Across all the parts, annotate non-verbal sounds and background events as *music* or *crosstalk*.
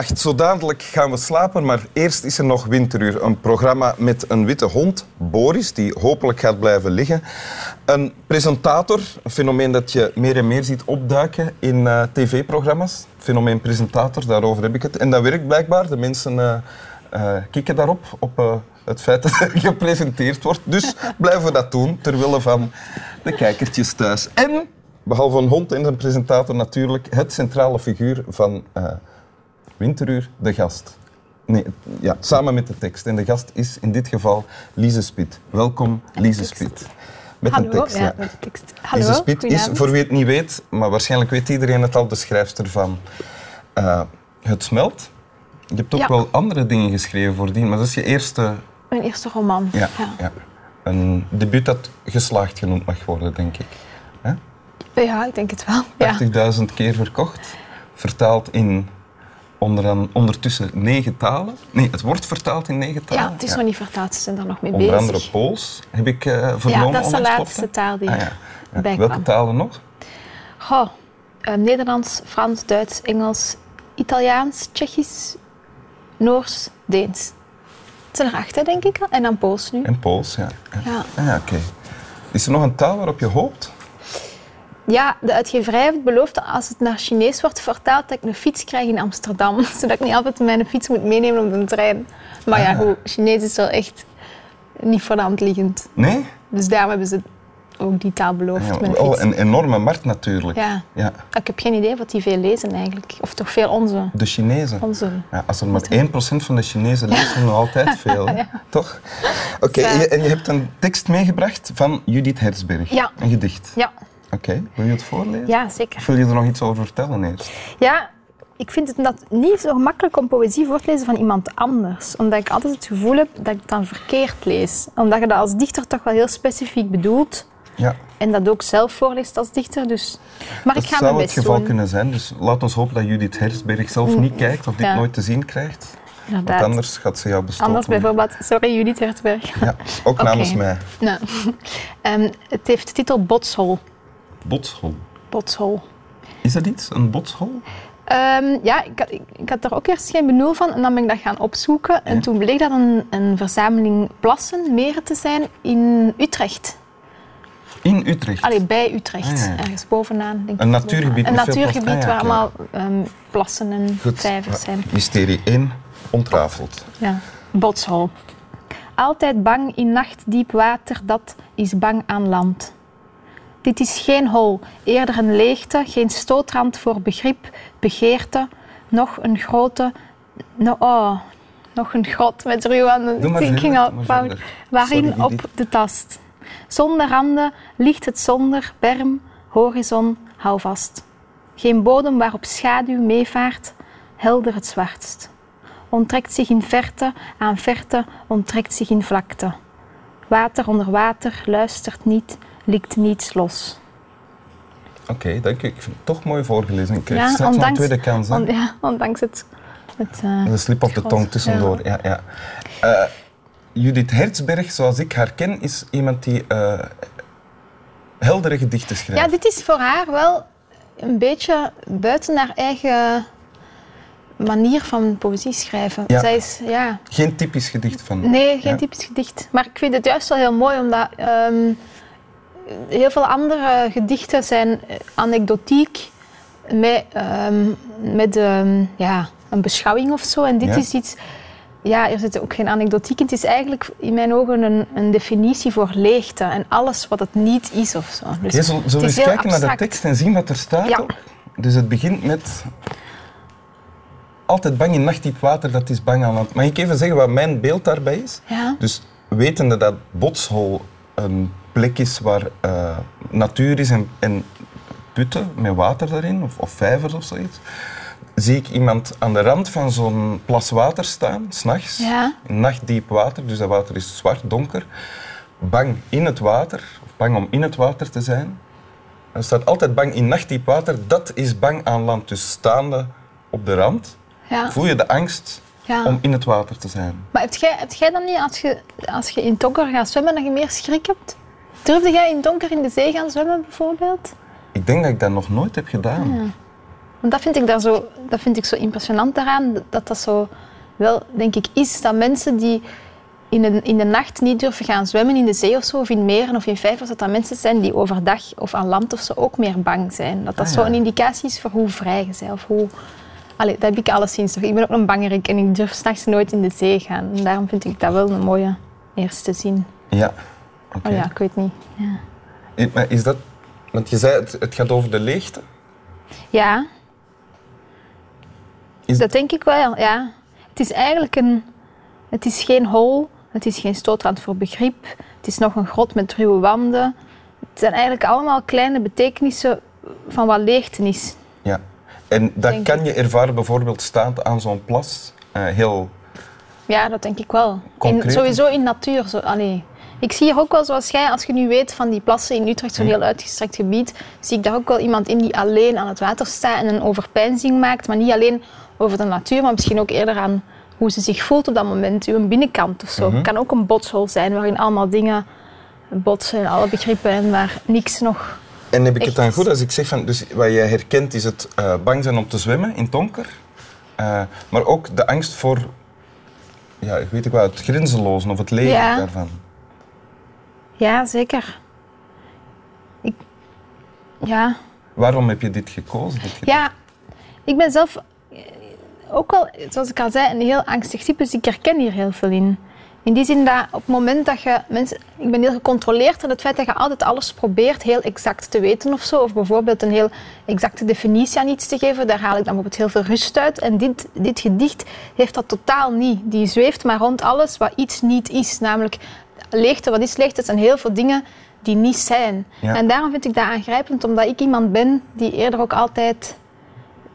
Goedenacht, zo dadelijk gaan we slapen, maar eerst is er nog Winteruur. Een programma met een witte hond, Boris, die hopelijk gaat blijven liggen. Een presentator, een fenomeen dat je meer en meer ziet opduiken in uh, tv-programma's. Fenomeen presentator, daarover heb ik het. En dat werkt blijkbaar. De mensen uh, uh, kikken daarop, op het feit *laughs* dat er gepresenteerd wordt. Dus blijven we dat doen, ter wille van de kijkertjes thuis. En, behalve een hond en een presentator natuurlijk, het centrale figuur van Winteruur, de gast. Nee, ja, samen met de tekst. En de gast is in dit geval Lise Spit. Welkom, Lise Spit. Met Hallo, een tekst, ja. Met de tekst. Hallo, Lise Spit is, voor wie het niet weet, maar waarschijnlijk weet iedereen het al, de schrijfster van uh, Het Smelt. Je hebt ook wel andere dingen geschreven voordien, maar dat is je eerste... Mijn eerste roman, ja. ja. Een debuut dat geslaagd genoemd mag worden, denk ik. Ja, ik denk het wel. 80.000 keer verkocht. Vertaald in onder, ondertussen negen talen. Nee, het wordt vertaald in negen talen. Ja, het is nog niet vertaald, ze zijn daar nog mee onder bezig. Onder andere Pools, heb ik uh, vernomen. Ja, dat is de laatste taal die ah, ja. ja. Welke talen nog? Goh, uh, Nederlands, Frans, Duits, Engels, Italiaans, Tsjechisch, Noors, Deens. Het zijn er acht, denk ik. En dan Pools nu. En Pools, ja. Ja, ah, ja oké. Is er nog een taal waarop je hoopt? Ja, de uitgeverij heeft beloofd dat als het naar Chinees wordt vertaald, dat ik een fiets krijg in Amsterdam. *laughs* Zodat ik niet altijd mijn fiets moet meenemen op de trein. Maar ja, ah. goed, Chinees is wel echt niet voor de hand liggend. Nee? Dus daarom hebben ze ook die taal beloofd. Ja, oh, een enorme markt natuurlijk. Ja. ja. Ik heb geen idee wat die veel lezen eigenlijk. Of toch veel onze. De Chinezen? Onze. Ja, als er maar 1% van de Chinezen lezen, nog altijd *laughs* veel. Toch? Oké, en je hebt een tekst meegebracht van Judith Herzberg. Ja. Een gedicht. Ja. Oké, wil je het voorlezen? Ja, zeker. Of wil je er nog iets over vertellen eerst? Ja, ik vind het niet zo gemakkelijk om poëzie voor te lezen van iemand anders. Omdat ik altijd het gevoel heb dat ik het dan verkeerd lees. Omdat je dat als dichter toch wel heel specifiek bedoelt. Ja. En dat ook zelf voorleest als dichter. Dus... Maar dat ik ga zou mijn het geval kunnen zijn. Dus laat ons hopen dat Judith Hersberg zelf niet kijkt of dit Ja. nooit te zien krijgt. Inderdaad. Want anders gaat ze jou bestoken. Anders bijvoorbeeld, sorry Judith Hertzberg. Ja, ook namens mij. Nou, *laughs* ehm, het heeft de titel Botshol. Botshol. Botshol. Is dat iets, een botshol? Ehm, ja, ik, had- ik, ik had er ook eerst geen benul van en dan ben ik dat gaan opzoeken. En toen bleek dat een, een verzameling plassen, meren te zijn in Utrecht. In Utrecht. Allee, bij Utrecht, Ah, ja, ja. ergens bovenaan. Denk Een ik. natuurgebied Een natuurgebied. Ah, waar allemaal ehm, plassen en Goed. vijvers zijn. Mysterie 1, ontrafeld. Ja. Botshol. Altijd bang in nachtdiep water, dat is bang aan land. Dit is geen hol, eerder een leegte, geen stootrand voor begrip, begeerte, nog een grote, no, oh, nog een grot met ruw aan de ging al fout. Waarin Sorry, op de tast. Zonder randen ligt het zonder berm, horizon, hou vast. Geen bodem waarop schaduw meevaart, helder het zwartst. Onttrekt zich in verte, aan verte onttrekt zich in vlakte. Water onder water luistert niet, likt niets los. Oké, dank je. Ik vind het toch mooi voorgelezen. Ik krijg straks nog een tweede kans. hè? on- ja, ondanks het... het eh, Een slip op de tong tussendoor. Ja. Ja, Eh, Judith Herzberg, zoals ik haar ken, is iemand die eh, heldere gedichten schrijft. Ja, dit is voor haar wel een beetje buiten haar eigen manier van poëzie schrijven. Ja. Zij is, ja, Geen typisch gedicht van... Nee, geen Ja. typisch gedicht. Maar ik vind het juist wel heel mooi, omdat ehm, heel veel andere gedichten zijn eh, anekdotiek met, ehm, met ehm, ja, een beschouwing of zo. En dit Ja. is iets... Ja, er zit ook geen anekdotiek in. Het is eigenlijk in mijn ogen een, een definitie voor leegte en alles wat het niet is of zo. Dus Oké, zullen, we eens kijken naar de tekst en zien wat er staat? Ja. Dus het begint met... Altijd bang in nachtdiep water, dat is bang aan land. Mag ik even zeggen wat mijn beeld daarbij is? Ja. Dus wetende dat Botshol een plek is waar eh, natuur is en, en putten met water erin, of, of vijvers of zoiets, zie ik iemand aan de rand van zo'n plas water staan, s'nachts, Ja. nachtdiep water, dus dat water is zwart, donker, bang in het water, of bang om in het water te zijn. Er staat altijd bang in nachtdiep water, dat is bang aan land. Dus staande op de rand Ja. voel je de angst Ja. om in het water te zijn. Maar heb jij, heb jij dan niet, als je, als je in donker gaat zwemmen, dat je meer schrik hebt? Durfde jij in donker in de zee gaan zwemmen, bijvoorbeeld? Ik denk dat ik dat nog nooit heb gedaan. Want dat vind ik, daar zo, dat vind ik zo impressionant daaraan, dat dat zo wel, denk ik, is dat mensen die in de, in de nacht niet durven gaan zwemmen in de zee of zo, of in meren of in vijvers, dat dat mensen zijn die overdag of aan land of zo ook meer bang zijn. Dat dat Ah, zo ja. een indicatie is voor hoe vrij je bent. Of hoe... Allee, dat heb ik alleszins toch. Ik ben ook een bangerik en ik durf s'nachts nooit in de zee gaan. En daarom vind ik dat wel een mooie eerste zin. Ja. Oh ja, ik weet niet. Ja. Maar is dat... Want je zei, het, het gaat over de leegte. Ja. Is- Dat denk ik wel, ja. Het is eigenlijk een... Het is geen hol, het is geen stootrand voor begrip. Het is nog een grot met ruwe wanden. Het zijn eigenlijk allemaal kleine betekenissen van wat leegte is. Ja. En dat Denk kan je ervaren bijvoorbeeld staand aan zo'n plas. eh, heel... Ja, dat denk ik wel. In, sowieso in natuur. Zo, allee. Ik zie hier ook wel, zoals jij, als je nu weet van die plassen in Utrecht, zo'n heel uitgestrekt gebied, zie ik daar ook wel iemand in die alleen aan het water staat en een overpeinzing maakt. Maar niet alleen over de natuur, maar misschien ook eerder aan hoe ze zich voelt op dat moment. Uw binnenkant of zo. Het kan ook een botshol zijn waarin allemaal dingen botsen en alle begrippen en waar niks nog... En heb ik het dan goed als ik zeg van, dus wat jij herkent is het eh, bang zijn om te zwemmen in het donker, eh, maar ook de angst voor, ja, ik weet ik wel, het grenzelozen of het leven Ja. daarvan. Ja, zeker. Ik... Ja, Waarom heb je dit gekozen? dit? Ja, ik ben zelf eh, ook wel, zoals ik al zei, een heel angstig type, dus ik herken hier heel veel in. In die zin dat op het moment dat je mensen... Ik ben heel gecontroleerd en het feit dat je altijd alles probeert heel exact te weten of zo, of bijvoorbeeld een heel exacte definitie aan iets te geven, daar haal ik dan bijvoorbeeld heel veel rust uit. En dit, dit gedicht heeft dat totaal niet. Die zweeft maar rond alles wat iets niet is. Namelijk, leegte, wat is leegte? Het zijn heel veel dingen die niet zijn. Ja. En daarom vind ik dat aangrijpend, omdat ik iemand ben die eerder ook altijd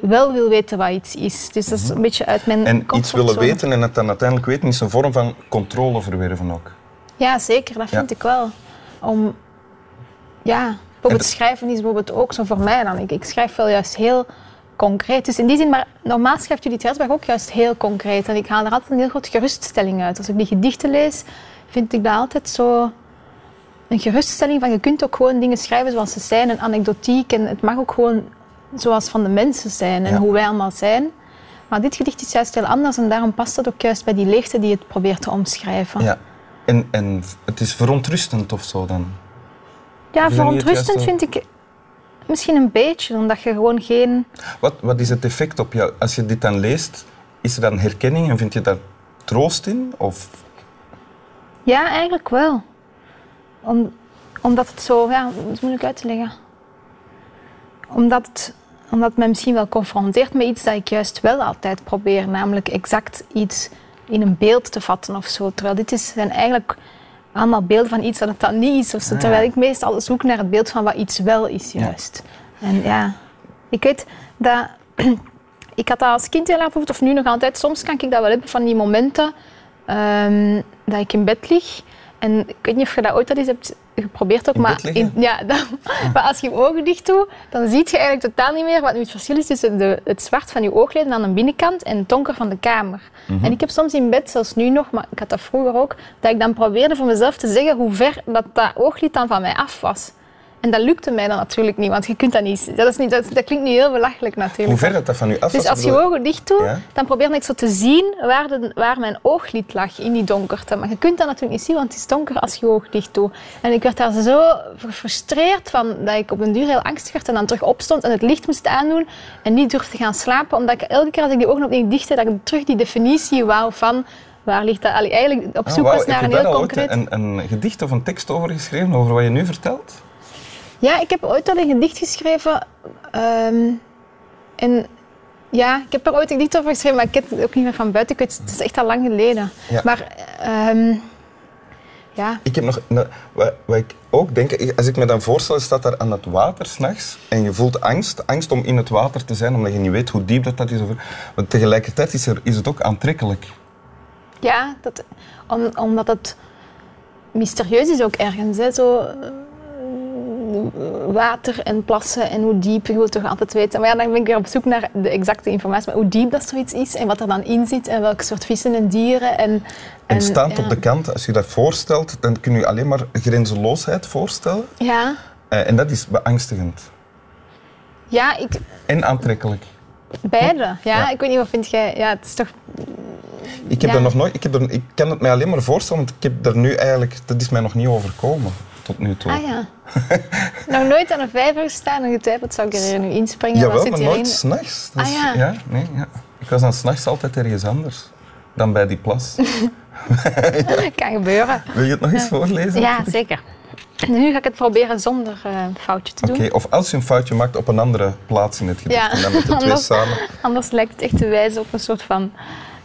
wel wil weten wat iets is. Dus dat is een beetje uit mijn Mhm. En iets willen weten en het dan uiteindelijk weten is een vorm van controle verwerven ook. Ja, zeker. Dat vind Ja. ik wel. Om, ja, bijvoorbeeld schrijven is bijvoorbeeld ook zo voor mij dan. Ik, ik schrijf wel juist heel concreet. Dus in die zin, maar normaal schrijft Judith Herzberg ook juist heel concreet. En ik haal er altijd een heel grote geruststelling uit. Als ik die gedichten lees, vind ik dat altijd zo een geruststelling van je kunt ook gewoon dingen schrijven zoals ze zijn, een anekdotiek. En het mag ook gewoon zoals van de mensen zijn en Ja. hoe wij allemaal zijn. Maar dit gedicht is juist heel anders en daarom past het ook juist bij die leegte die het probeert te omschrijven. Ja. En, en het is verontrustend of zo dan. Ja, dat verontrustend vind ik misschien een beetje, omdat je gewoon geen... Wat, wat is het effect op jou? Als je dit dan leest, is er dan herkenning en vind je daar troost in? Of Ja, eigenlijk wel. Om, omdat het zo... Ja, dat is moeilijk uit te leggen. Omdat het, omdat het mij misschien wel confronteert met iets dat ik juist wel altijd probeer. Namelijk exact iets in een beeld te vatten of zo. Terwijl dit is, zijn eigenlijk allemaal beelden van iets dat het dan niet is. Of zo. Ah, Terwijl ik meestal zoek naar het beeld van wat iets wel is juist. En ja, ik weet dat... *clears throat* Ik had dat als kind heel erg of nu nog altijd. Soms kan ik dat wel hebben van die momenten ehm, dat ik in bed lig. En ik weet niet of je dat ooit al eens hebt geprobeerd ook, In maar, ja, dan, maar als je je ogen dicht doet, dan zie je eigenlijk totaal niet meer wat nu het verschil is tussen de, het zwart van je oogleden aan de binnenkant en het donker van de kamer. Mhm. En ik heb soms in bed, zelfs nu nog, maar ik had dat vroeger ook, dat ik dan probeerde voor mezelf te zeggen hoe ver dat, dat ooglid dan van mij af was. En dat lukte mij dan natuurlijk niet, want je kunt dat niet. Dat, is niet, dat, dat klinkt nu heel belachelijk natuurlijk. hoe ver dat, dat van je af Dus als je bedoel- je ogen dicht doet, Ja. dan probeer ik zo te zien waar, de, waar mijn ooglid lag in die donkerte. Maar je kunt dat natuurlijk niet zien, want het is donker als je je oog dicht doet. En ik werd daar zo gefrustreerd van dat ik op een duur heel angstig werd en dan terug opstond en het licht moest aandoen en niet durfde gaan slapen. Omdat ik elke keer als ik die ogen opnieuw dicht deed, dat ik terug die definitie wou van waar ligt dat. Allee, eigenlijk op Ah, zoek was naar heb een je daar heel al ooit concreet... een, een gedicht of een tekst over geschreven, over wat je nu vertelt? Ja, ik heb ooit al een gedicht geschreven. ehm, en ja, ik heb er ooit een gedicht over geschreven, maar ik ken het ook niet meer van buiten. Ik weet, het is echt al lang geleden. Ja. Maar ehm, ja, Ik heb nog, nou, wat, wat ik ook denk, als ik me dan voorstel, je staat daar aan het water s'nachts en je voelt angst. Angst om in het water te zijn, omdat je niet weet hoe diep dat, dat is. Of, maar tegelijkertijd is, er, is het ook aantrekkelijk. ja dat, om, omdat het mysterieus is ook ergens. Hè, zo, water en plassen en hoe diep, je wilt toch altijd weten. Maar ja, dan ben ik weer op zoek naar de exacte informatie. Maar hoe diep dat zoiets is en wat er dan in zit en welke soort vissen en dieren. En, En, staand ja. op de kant, als je dat voorstelt, dan kun je alleen maar grenzeloosheid voorstellen. Ja, Eh, en dat is beangstigend. Ja, ik, En aantrekkelijk. beide. Ja, Ja. ik weet niet, wat vind jij? Ja, het is toch... Ik heb Ja. er nog nooit... Ik, heb er, ik kan het mij alleen maar voorstellen, want ik heb er nu eigenlijk... Dat is mij nog niet overkomen, tot nu toe. Ah ja. *laughs* Nog nooit aan een vijver gestaan en getwijfeld, zou ik er nu inspringen? Jawel, maar nooit s'nachts. Dat Ah, is- ja. nee, ja. Ik was dan s'nachts altijd ergens anders dan bij die plas. *laughs* Kan gebeuren. Wil je het nog eens voorlezen? Ja, zeker. Nu ga ik het proberen zonder eh, foutje te Oké, doen. of als je een foutje maakt op een andere plaats in het gedicht. Ja, En dan met de twee *laughs* anders- samen. Anders lijkt het echt te wijzen op een soort van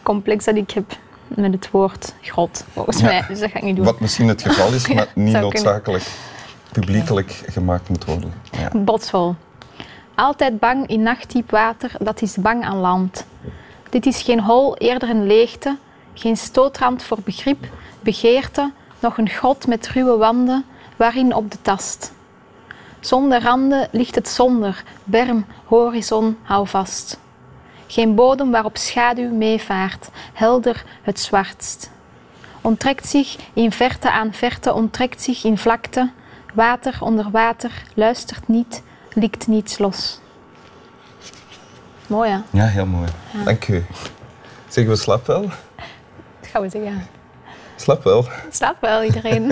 complex dat ik heb met het woord grot, volgens Ja. mij. Dus dat ga ik niet doen. Wat misschien het geval is, *laughs* maar niet kunnen. noodzakelijk publiekelijk gemaakt moet worden. Ja. Botsvol. Altijd bang in nachtdiep water, dat is bang aan land. Dit is geen hol, eerder een leegte, geen stootrand voor begrip, begeerte, nog een grot met ruwe wanden, waarin op de tast. Zonder randen ligt het zonder, berm, horizon, hou vast. Geen bodem waarop schaduw meevaart, helder het zwartst. Onttrekt zich in verte aan verte, onttrekt zich in vlakte, water onder water, luistert niet, likt niets los. Mooi hè? ja, heel mooi. Dank u. Zeggen we slap wel? Dat gaan we zeggen. Slap wel. Slaapt wel iedereen. *laughs*